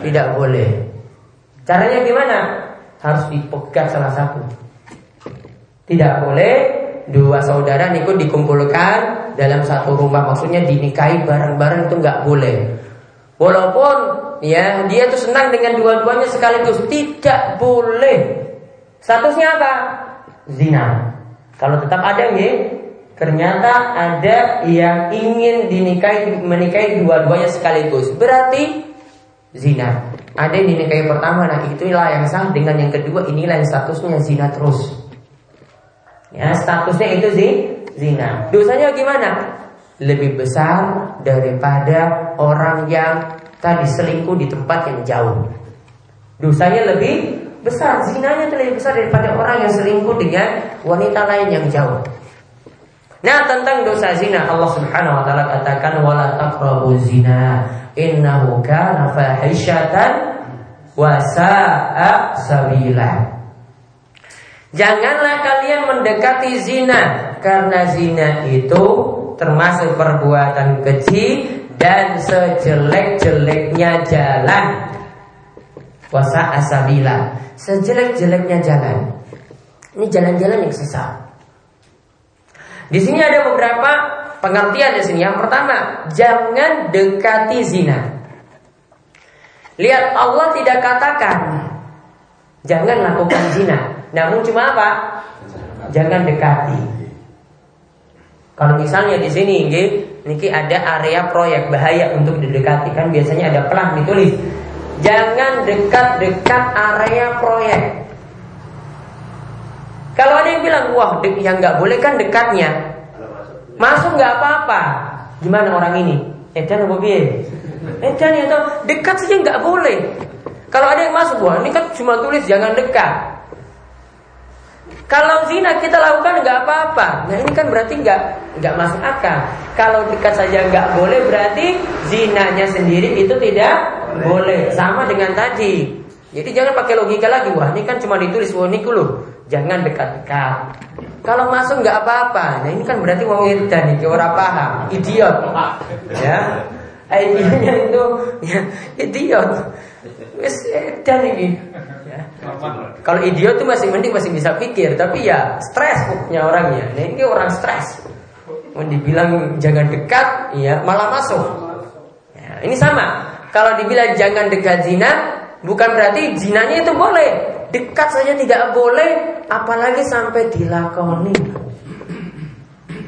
Tidak boleh. Caranya gimana? Harus dipegat salah satu. Tidak boleh dua saudara nikah dikumpulkan dalam satu rumah. Maksudnya dinikahi bareng-bareng itu nggak boleh. Walaupun ya dia tuh senang dengan dua-duanya sekaligus tidak boleh. Statusnya apa? Zina. Kalau tetap ada nih Ternyata ada yang ingin dinikahi menikahi dua-duanya sekaligus. Berarti zina. Ada yang dinikahi pertama, nah itulah yang sah dengan yang kedua inilah yang statusnya zina terus. Ya, statusnya itu zina. Dosanya gimana? Lebih besar daripada orang yang tadi selingkuh di tempat yang jauh. Dosanya lebih besar, zinanya lebih besar daripada orang yang selingkuh dengan wanita lain yang jauh. Nah tentang dosa zina Allah Subhanahu wa taala katakan wala taqrabu zina innahu kana fahisyatan wa sa'a sabila. Janganlah kalian mendekati zina karena zina itu termasuk perbuatan keji dan sejelek-jeleknya jalan. Wasa asabila, sejelek-jeleknya jalan. Ini jalan-jalan yang sesat. Di sini ada beberapa pengertian di sini. Yang pertama, jangan dekati zina. Lihat Allah tidak katakan jangan lakukan zina. Namun cuma apa? Jangan dekati. Kalau misalnya di sini, niki ada area proyek bahaya untuk didekati kan biasanya ada pelang ditulis. Jangan dekat-dekat area proyek. Kalau ada yang bilang, wah yang nggak boleh kan dekatnya, masuk nggak apa-apa. Gimana orang ini? Edan apa biye? Edan ya dekat saja nggak boleh. Kalau ada yang masuk, wah ini kan cuma tulis jangan dekat. Kalau zina kita lakukan nggak apa-apa. Nah ini kan berarti nggak nggak masuk akal. Kalau dekat saja nggak boleh berarti zinanya sendiri itu tidak boleh. Sama dengan tadi. Jadi jangan pakai logika lagi. Wah ini kan cuma ditulis wah ini. Jangan dekat-dekat. Kalau masuk nggak apa-apa. Nah ini kan berarti mau dan nih orang paham, idiot. Ya. Idenya itu ya, [laughs] idiot. Wes dan ini. Kalau idiot tuh masih mending masih bisa pikir, tapi ya stres punya orangnya. Nah ini orang stres. Mau dibilang jangan dekat, ya malah masuk. Ya, ini sama. Kalau dibilang jangan dekat zina, bukan berarti zinanya itu boleh dekat saja tidak boleh, apalagi sampai dilakoni.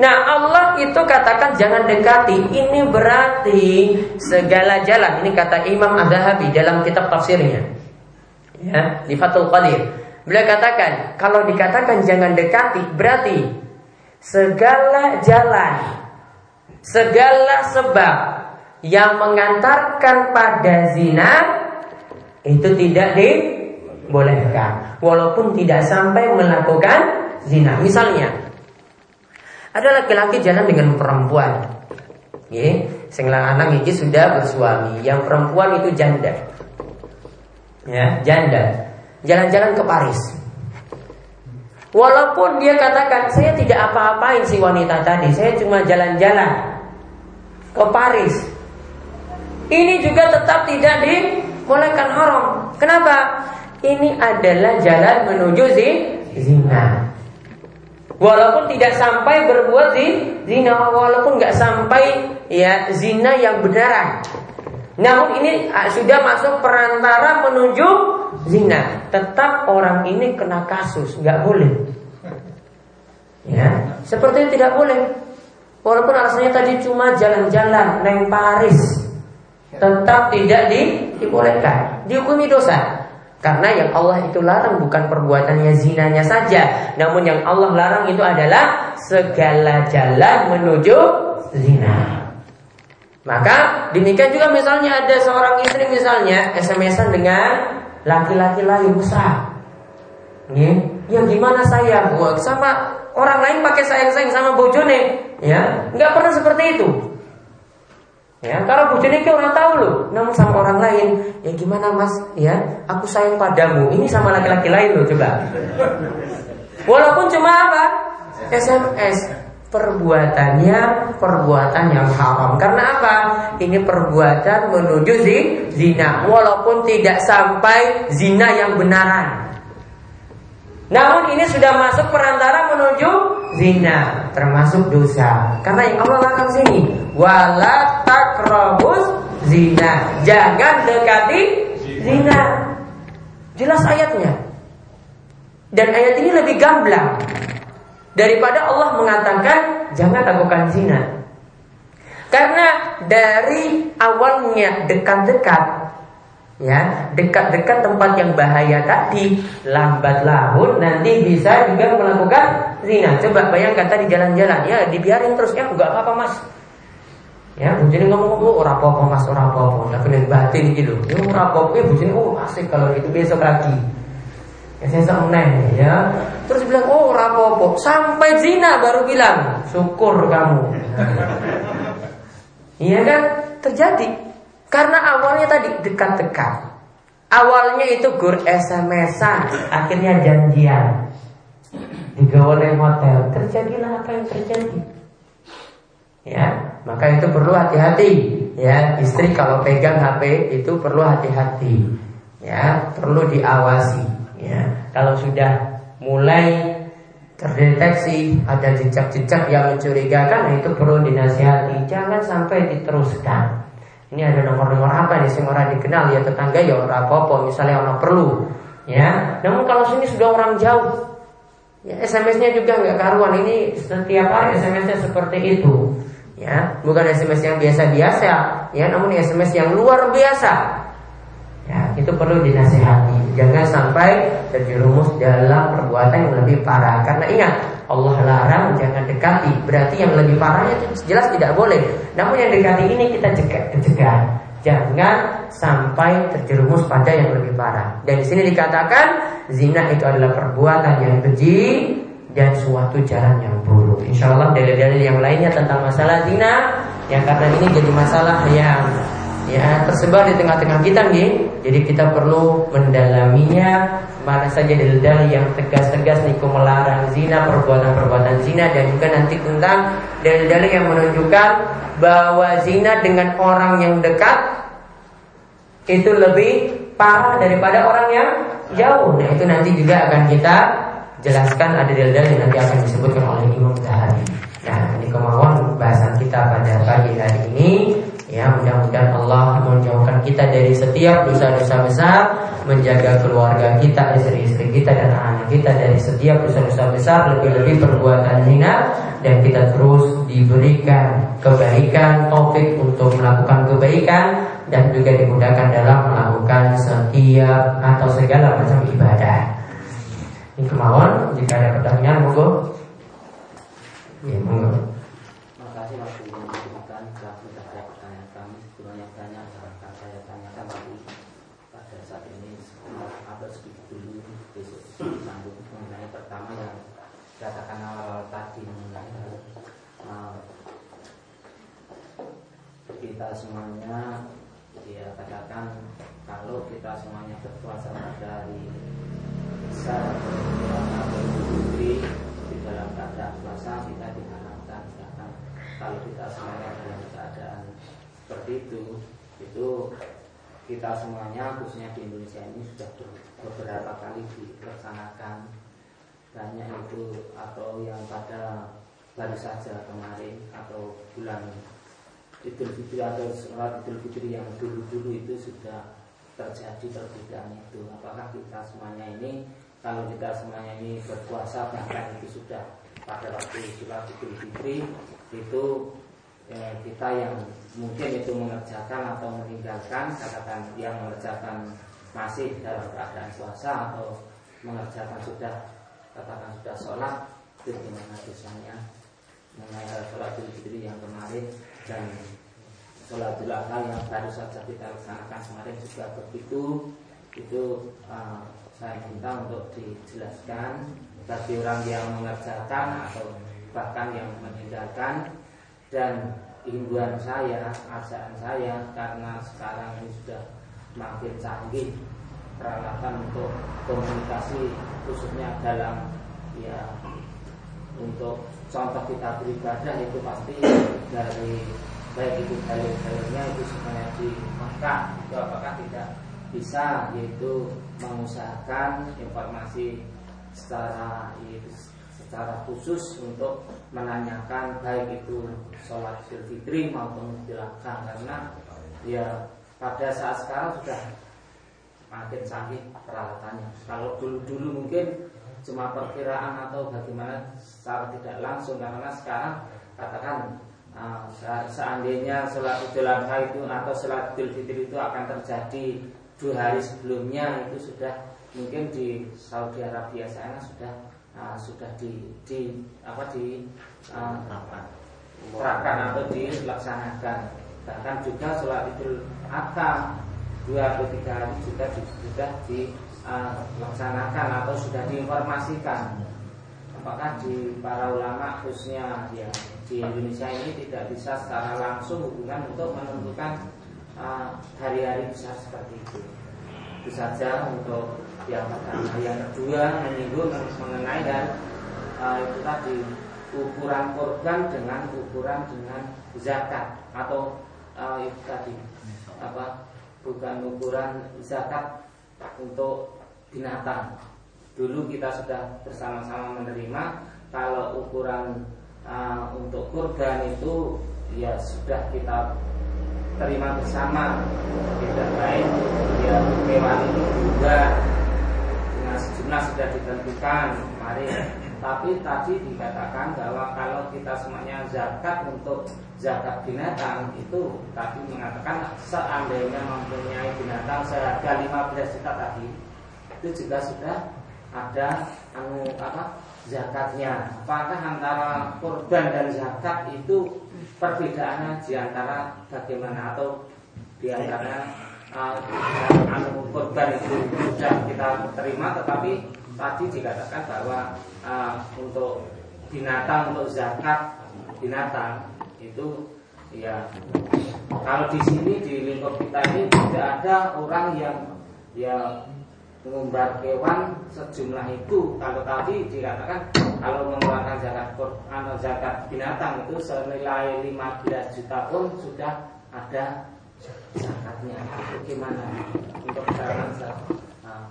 Nah Allah itu katakan jangan dekati Ini berarti segala jalan Ini kata Imam Az-Zahabi dalam kitab tafsirnya ya, Di Fathul Qadir Beliau katakan Kalau dikatakan jangan dekati Berarti segala jalan Segala sebab Yang mengantarkan pada zina Itu tidak di bolehkan walaupun tidak sampai melakukan zina. Misalnya ada laki-laki jalan dengan perempuan. Ya, sing anak ini sudah bersuami, yang perempuan itu janda. Ya, janda. Jalan-jalan ke Paris. Walaupun dia katakan saya tidak apa-apain si wanita tadi, saya cuma jalan-jalan ke Paris. Ini juga tetap tidak dibolehkan haram. Kenapa? Ini adalah jalan menuju zina. Walaupun tidak sampai berbuat zina, walaupun nggak sampai ya zina yang benaran. Namun ini ah, sudah masuk perantara menuju zina. Tetap orang ini kena kasus, nggak boleh. Ya, seperti tidak boleh. Walaupun alasannya tadi cuma jalan-jalan neng Paris, tetap tidak di, dibolehkan, dihukumi dosa. Karena yang Allah itu larang bukan perbuatannya zinanya saja, namun yang Allah larang itu adalah segala jalan menuju zina. Maka demikian juga misalnya ada seorang istri misalnya SMS-an dengan laki-laki lain mesra. Nih, ya gimana saya buat sama orang lain pakai sayang-sayang sama bojone, ya nggak pernah seperti itu. Ya, kalau bojone kan orang tahu loh, namun sama orang lain, ya gimana mas, ya aku sayang padamu, ini sama laki-laki lain loh coba. Walaupun cuma apa? SMS perbuatannya perbuatan yang haram. Karena apa? Ini perbuatan menuju zina, walaupun tidak sampai zina yang benaran. Namun ini sudah masuk perantara menuju zina, termasuk dosa. Karena yang Allah larang sini, wala takrobus zina. Jangan dekati zina. Jelas ayatnya. Dan ayat ini lebih gamblang daripada Allah mengatakan jangan lakukan zina. Karena dari awalnya dekat-dekat ya, dekat-dekat tempat yang bahaya tadi, lambat laun nanti bisa juga melakukan zina. Coba bayangkan tadi jalan-jalan, ya dibiarin terus ya enggak apa-apa Mas. Ya, bujini ngomong oh ora apa-apa Mas, ora apa-apa. Tapi batin gitu. Ya ora apa-apa, ya bujini oh asik kalau itu besok lagi. Ya saya meneng ya. Terus bilang oh rapopo sampai zina baru bilang syukur kamu. [laughs] Iya kan terjadi karena awalnya tadi dekat-dekat. Awalnya itu gur SMS-an, akhirnya janjian. Digawe hotel, terjadilah apa yang terjadi. Ya, maka itu perlu hati-hati. Ya, istri kalau pegang HP itu perlu hati-hati. Ya, perlu diawasi. Ya, kalau sudah mulai terdeteksi ada jejak-jejak yang mencurigakan, itu perlu dinasihati. Jangan sampai diteruskan. Ini ada nomor-nomor apa nih sing orang dikenal? Ya tetangga ya orang apa-apa misalnya orang perlu. Ya. Namun kalau sini sudah orang jauh ya SMS-nya juga nggak karuan. Ini setiap hari SMS-nya seperti itu. Ya. Bukan SMS yang biasa-biasa ya. Namun SMS yang luar biasa Ya, itu perlu dinasihati. Jangan sampai terjerumus dalam perbuatan yang lebih parah. Karena ingat, Allah larang jangan dekati. Berarti yang lebih parahnya itu jelas tidak boleh. Namun yang dekati ini kita cegah. cegah. Jangan sampai terjerumus pada yang lebih parah. Dan di sini dikatakan zina itu adalah perbuatan yang keji dan suatu jalan yang buruk. Insya Allah dalil-dalil yang lainnya tentang masalah zina yang karena ini jadi masalah yang ya tersebar di tengah-tengah kita nih. Jadi kita perlu mendalaminya mana saja dalil-dalil yang tegas-tegas niku melarang zina, perbuatan-perbuatan zina dan juga nanti tentang dalil-dalil yang menunjukkan bahwa zina dengan orang yang dekat itu lebih parah daripada orang yang jauh. Nah, itu nanti juga akan kita jelaskan ada dalil-dalil yang nanti akan disebutkan oleh Imam Zahabi. Nah, ini kemauan bahasan kita pada pagi hari ini Ya mudah-mudahan Allah menjauhkan kita dari setiap dosa-dosa besar Menjaga keluarga kita, istri-istri kita dan anak kita Dari setiap dosa-dosa besar Lebih-lebih perbuatan zina Dan kita terus diberikan kebaikan Topik untuk melakukan kebaikan Dan juga dimudahkan dalam melakukan setiap atau segala macam ibadah. Ini kemauan Jika ada pertanyaan monggo. Ya monggo semuanya. Ya katakan kalau kita semuanya berpuasa pada hari besar di dalam keadaan puasa kita diharapkan karena kalau kita semuanya dalam keadaan seperti itu itu kita semuanya khususnya di Indonesia ini sudah beberapa kali dilaksanakan. Banyak itu atau yang pada baru saja kemarin atau bulan Idul Fitri atau sholat Idul Fitri yang dulu-dulu itu sudah terjadi perbedaan itu. Apakah kita semuanya ini kalau kita semuanya ini berpuasa bahkan itu sudah pada waktu sholat Idul Fitri itu ya, kita yang mungkin itu mengerjakan atau meninggalkan katakan yang mengerjakan masih dalam keadaan puasa atau mengerjakan sudah katakan sudah sholat itu gimana dosanya mengenai sholat Idul Fitri yang kemarin dan sholat Adha yang baru saja kita laksanakan kemarin juga begitu. Itu uh, saya minta untuk dijelaskan bagi orang yang mengerjakan atau bahkan yang meninggalkan. Dan himbauan saya, ajakan saya karena sekarang ini sudah makin canggih peralatan untuk komunikasi khususnya dalam ya untuk contoh kita beribadah itu pasti dari baik itu dalil-dalilnya itu sebenarnya di Mekah itu apakah tidak bisa yaitu mengusahakan informasi secara yaitu secara khusus untuk menanyakan baik itu sholat Idul Fitri maupun dilakukan karena ya pada saat sekarang sudah makin canggih peralatannya. Kalau dulu-dulu mungkin cuma perkiraan atau bagaimana secara tidak langsung karena sekarang katakan uh, seandainya sholat idul adha itu atau sholat idul fitri itu akan terjadi dua hari sebelumnya itu sudah mungkin di Saudi Arabia sana sudah uh, sudah di, di apa di uh, terapkan. atau dilaksanakan. Bahkan juga sholat idul adha dua atau tiga hari juga sudah dilaksanakan uh, atau sudah diinformasikan. Apakah di para ulama khususnya ya di Indonesia ini tidak bisa secara langsung hubungan untuk menentukan uh, hari-hari uh, besar seperti itu? Itu saja untuk yang pertama yang kedua menyinggung mengenai dan uh, itu tadi ukuran korban dengan ukuran dengan zakat atau uh, itu tadi apa bukan ukuran zakat untuk binatang. Dulu kita sudah bersama-sama menerima kalau ukuran uh, untuk kurban itu ya sudah kita terima bersama. Tidak baik ya hewan itu juga. Dengan sejumlah sudah ditentukan. Mari tapi tadi dikatakan bahwa kalau kita semuanya zakat untuk zakat binatang itu tadi mengatakan seandainya mempunyai binatang seharga 15 juta tadi itu juga sudah ada anu apa zakatnya. Apakah antara kurban dan zakat itu perbedaannya di antara bagaimana atau di antara uh, anu kurban itu sudah kita terima tetapi tadi dikatakan bahwa uh, untuk binatang untuk zakat binatang itu ya. Kalau di sini di lingkup kita ini tidak ada orang yang ya mengumbar hewan sejumlah itu. Kalau tadi dikatakan kalau mengeluarkan zakat atau zakat binatang itu senilai 15 juta pun sudah ada zakatnya. Bagaimana untuk uh,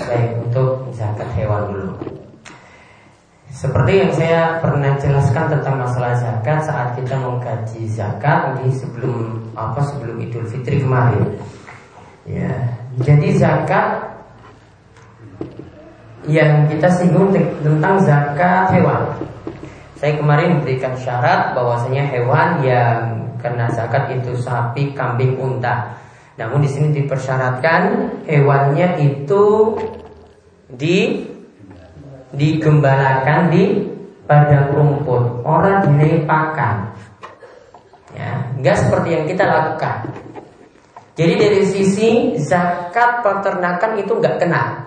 Baik, untuk zakat hewan dulu. Seperti yang saya pernah jelaskan tentang masalah zakat saat kita mengkaji zakat di sebelum apa sebelum Idul Fitri kemarin. Ya, jadi zakat yang kita singgung tentang zakat hewan. Saya kemarin memberikan syarat bahwasanya hewan yang kena zakat itu sapi, kambing, unta. Namun di sini dipersyaratkan hewannya itu di digembalakan di padang rumput, orang dilepakan. Ya, enggak seperti yang kita lakukan. Jadi dari sisi zakat peternakan itu enggak kena.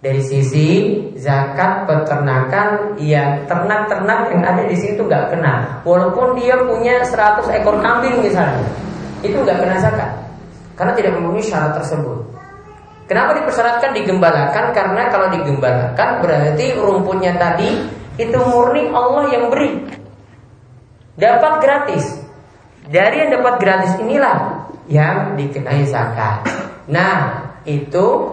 Dari sisi zakat peternakan yang ternak-ternak yang ada di situ nggak kena. Walaupun dia punya 100 ekor kambing misalnya, itu nggak kena zakat karena tidak memenuhi syarat tersebut. Kenapa dipersyaratkan digembalakan? Karena kalau digembalakan berarti rumputnya tadi itu murni Allah yang beri. Dapat gratis. Dari yang dapat gratis inilah yang dikenai zakat. Nah, itu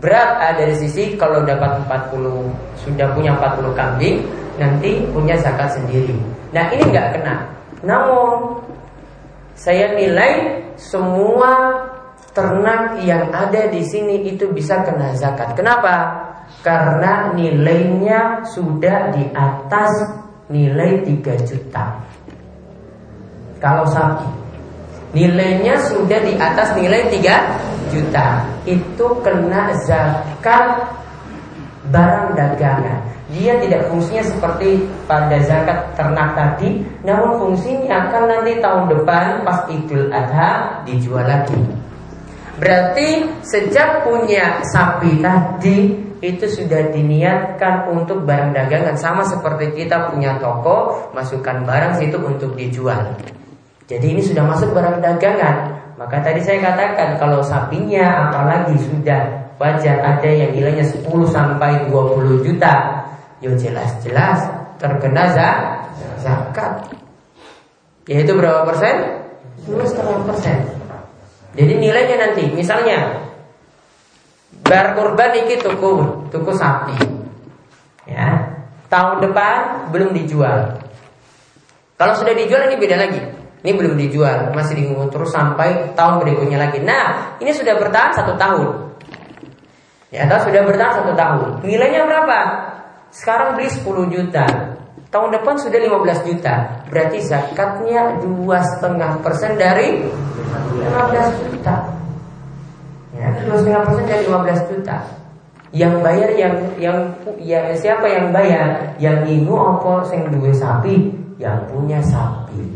berat ah, dari sisi kalau dapat 40 sudah punya 40 kambing nanti punya zakat sendiri. Nah, ini nggak kena. Namun saya nilai semua ternak yang ada di sini itu bisa kena zakat. Kenapa? Karena nilainya sudah di atas nilai 3 juta. Kalau sapi nilainya sudah di atas nilai 3 juta. Itu kena zakat barang dagangan. Dia tidak fungsinya seperti pada zakat ternak tadi, namun fungsinya akan nanti tahun depan pas Idul Adha dijual lagi. Berarti sejak punya sapi tadi itu sudah diniatkan untuk barang dagangan sama seperti kita punya toko masukkan barang situ untuk dijual. Jadi ini sudah masuk barang dagangan. Maka tadi saya katakan kalau sapinya apalagi sudah wajar ada yang nilainya 10 sampai 20 juta, ya jelas-jelas terkena zakat. Yaitu berapa persen? 10,5 persen. Jadi nilainya nanti, misalnya bar kurban iki tuku tuku sapi, ya tahun depan belum dijual. Kalau sudah dijual ini beda lagi. Ini belum dijual, masih dimungut terus sampai tahun berikutnya lagi. Nah, ini sudah bertahan satu tahun. Ya, atau sudah bertahan satu tahun. Nilainya berapa? Sekarang beli 10 juta. Tahun depan sudah 15 juta. Berarti zakatnya dua setengah persen dari 15 juta. Ya, dua setengah persen dari 15 juta. Yang bayar yang yang ya siapa yang bayar? Yang ibu apa sing duwe sapi? Yang punya sapi.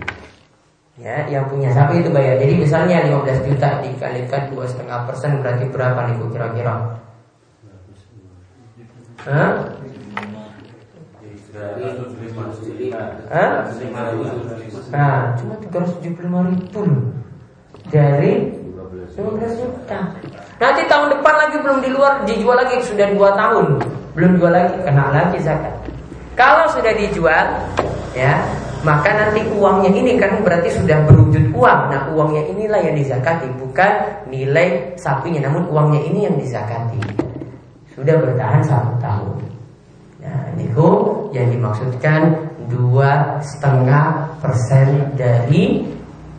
Ya, yang punya sapi itu bayar. Jadi misalnya 15 juta dikalikan dua setengah persen berarti berapa nih kira-kira? Nah, cuma 375 ribu dari 15 juta. Nanti tahun depan lagi belum di luar dijual lagi sudah dua tahun belum jual lagi kena lagi zakat. Kalau sudah dijual, ya maka nanti uangnya ini kan berarti sudah berwujud uang. Nah uangnya inilah yang dizakati, bukan nilai sapinya, namun uangnya ini yang dizakati. Sudah bertahan satu tahun. Nah itu yang dimaksudkan dua setengah persen dari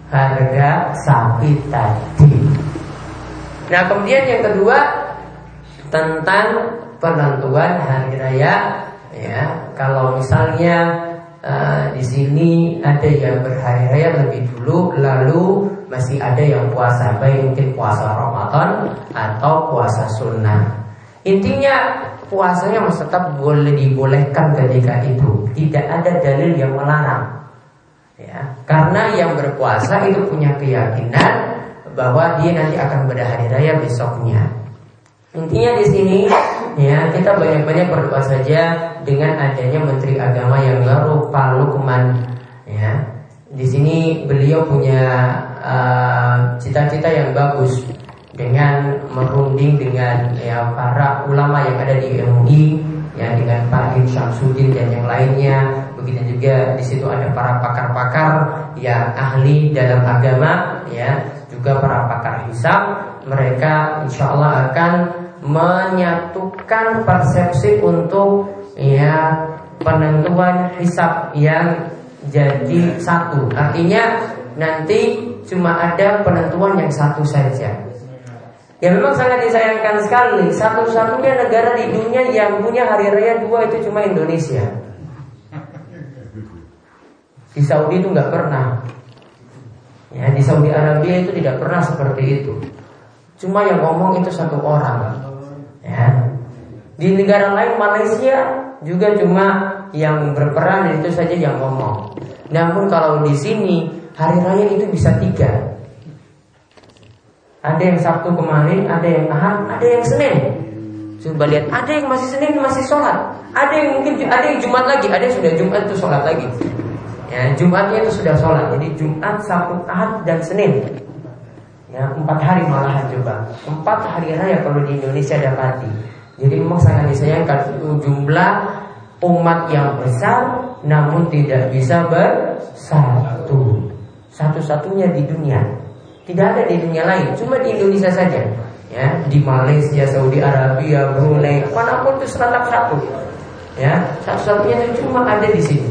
harga sapi tadi. Nah kemudian yang kedua tentang penentuan hari raya ya kalau misalnya uh, di sini ada yang berhari raya lebih dulu, lalu masih ada yang puasa baik mungkin puasa Ramadan atau puasa sunnah. Intinya puasanya masih tetap boleh dibolehkan ketika itu, tidak ada dalil yang melarang. Ya, karena yang berpuasa itu punya keyakinan bahwa dia nanti akan berhari raya besoknya. Intinya di sini ya kita banyak-banyak berdoa saja dengan adanya Menteri Agama yang baru Pak Lukman ya. Di sini beliau punya uh, cita-cita uh, yang bagus dengan merunding dengan ya para ulama yang ada di MUI ya dengan Pak Syamsuddin dan yang lainnya. Begitu juga di situ ada para pakar-pakar yang ahli dalam agama ya juga para pakar hisab. Mereka insya Allah akan menyatukan persepsi untuk ya penentuan hisab yang jadi satu. Artinya nanti cuma ada penentuan yang satu saja Ya memang sangat disayangkan sekali Satu-satunya negara di dunia yang punya hari raya dua itu cuma Indonesia Di Saudi itu nggak pernah Ya, di Saudi Arabia itu tidak pernah seperti itu. Cuma yang ngomong itu satu orang. Ya. Di negara lain Malaysia juga cuma yang berperan itu saja yang ngomong. Namun kalau di sini hari raya itu bisa tiga. Ada yang Sabtu kemarin, ada yang Ahad, ada yang Senin. Coba lihat, ada yang masih Senin masih sholat, ada yang mungkin ada yang Jumat lagi, ada yang sudah Jumat itu sholat lagi. Ya, Jumatnya itu sudah sholat. Jadi Jumat, Sabtu, Ahad, dan Senin. Ya, empat hari malahan coba. Empat hari raya kalau di Indonesia dapati. Jadi memang sangat disayangkan jumlah umat yang besar namun tidak bisa bersatu. Satu-satunya di dunia. Tidak ada di dunia lain, cuma di Indonesia saja. Ya, di Malaysia, Saudi Arabia, Brunei, mana pun itu seratak satu. Ya, satu-satunya itu cuma ada di sini.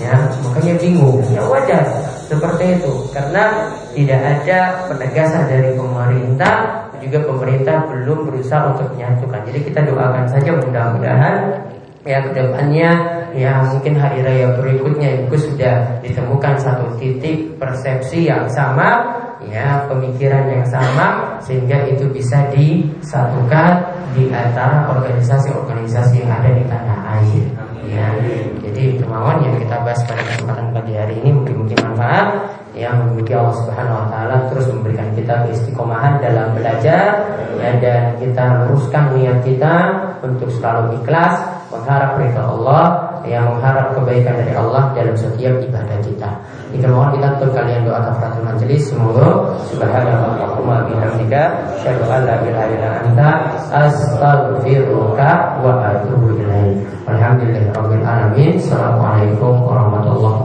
Ya, makanya bingung. Ya wajar seperti itu karena tidak ada penegasan dari pemerintah juga pemerintah belum berusaha untuk menyatukan. Jadi kita doakan saja mudah-mudahan ya ke depannya ya mungkin hari raya berikutnya itu sudah ditemukan satu titik persepsi yang sama ya pemikiran yang sama sehingga itu bisa disatukan di antara organisasi-organisasi yang ada di tanah air. Ya jadi kemauan yang kita bahas pada kesempatan pagi hari ini mungkin-mungkin manfaat yang memiliki Allah Subhanahu wa taala terus memberikan kita keistiqomahan dalam belajar ya dan kita luruskan niat kita untuk selalu ikhlas mengharap ridha Allah yang mengharap kebaikan dari Allah dalam setiap ibadah kita. Jika mohon kita untuk kalian doa kafaratul majelis semoga subhanallahumma bihamdika asyhadu an la ilaha illa anta astaghfiruka wa atubu ilaik. Alhamdulillahirabbil alamin. Assalamualaikum warahmatullahi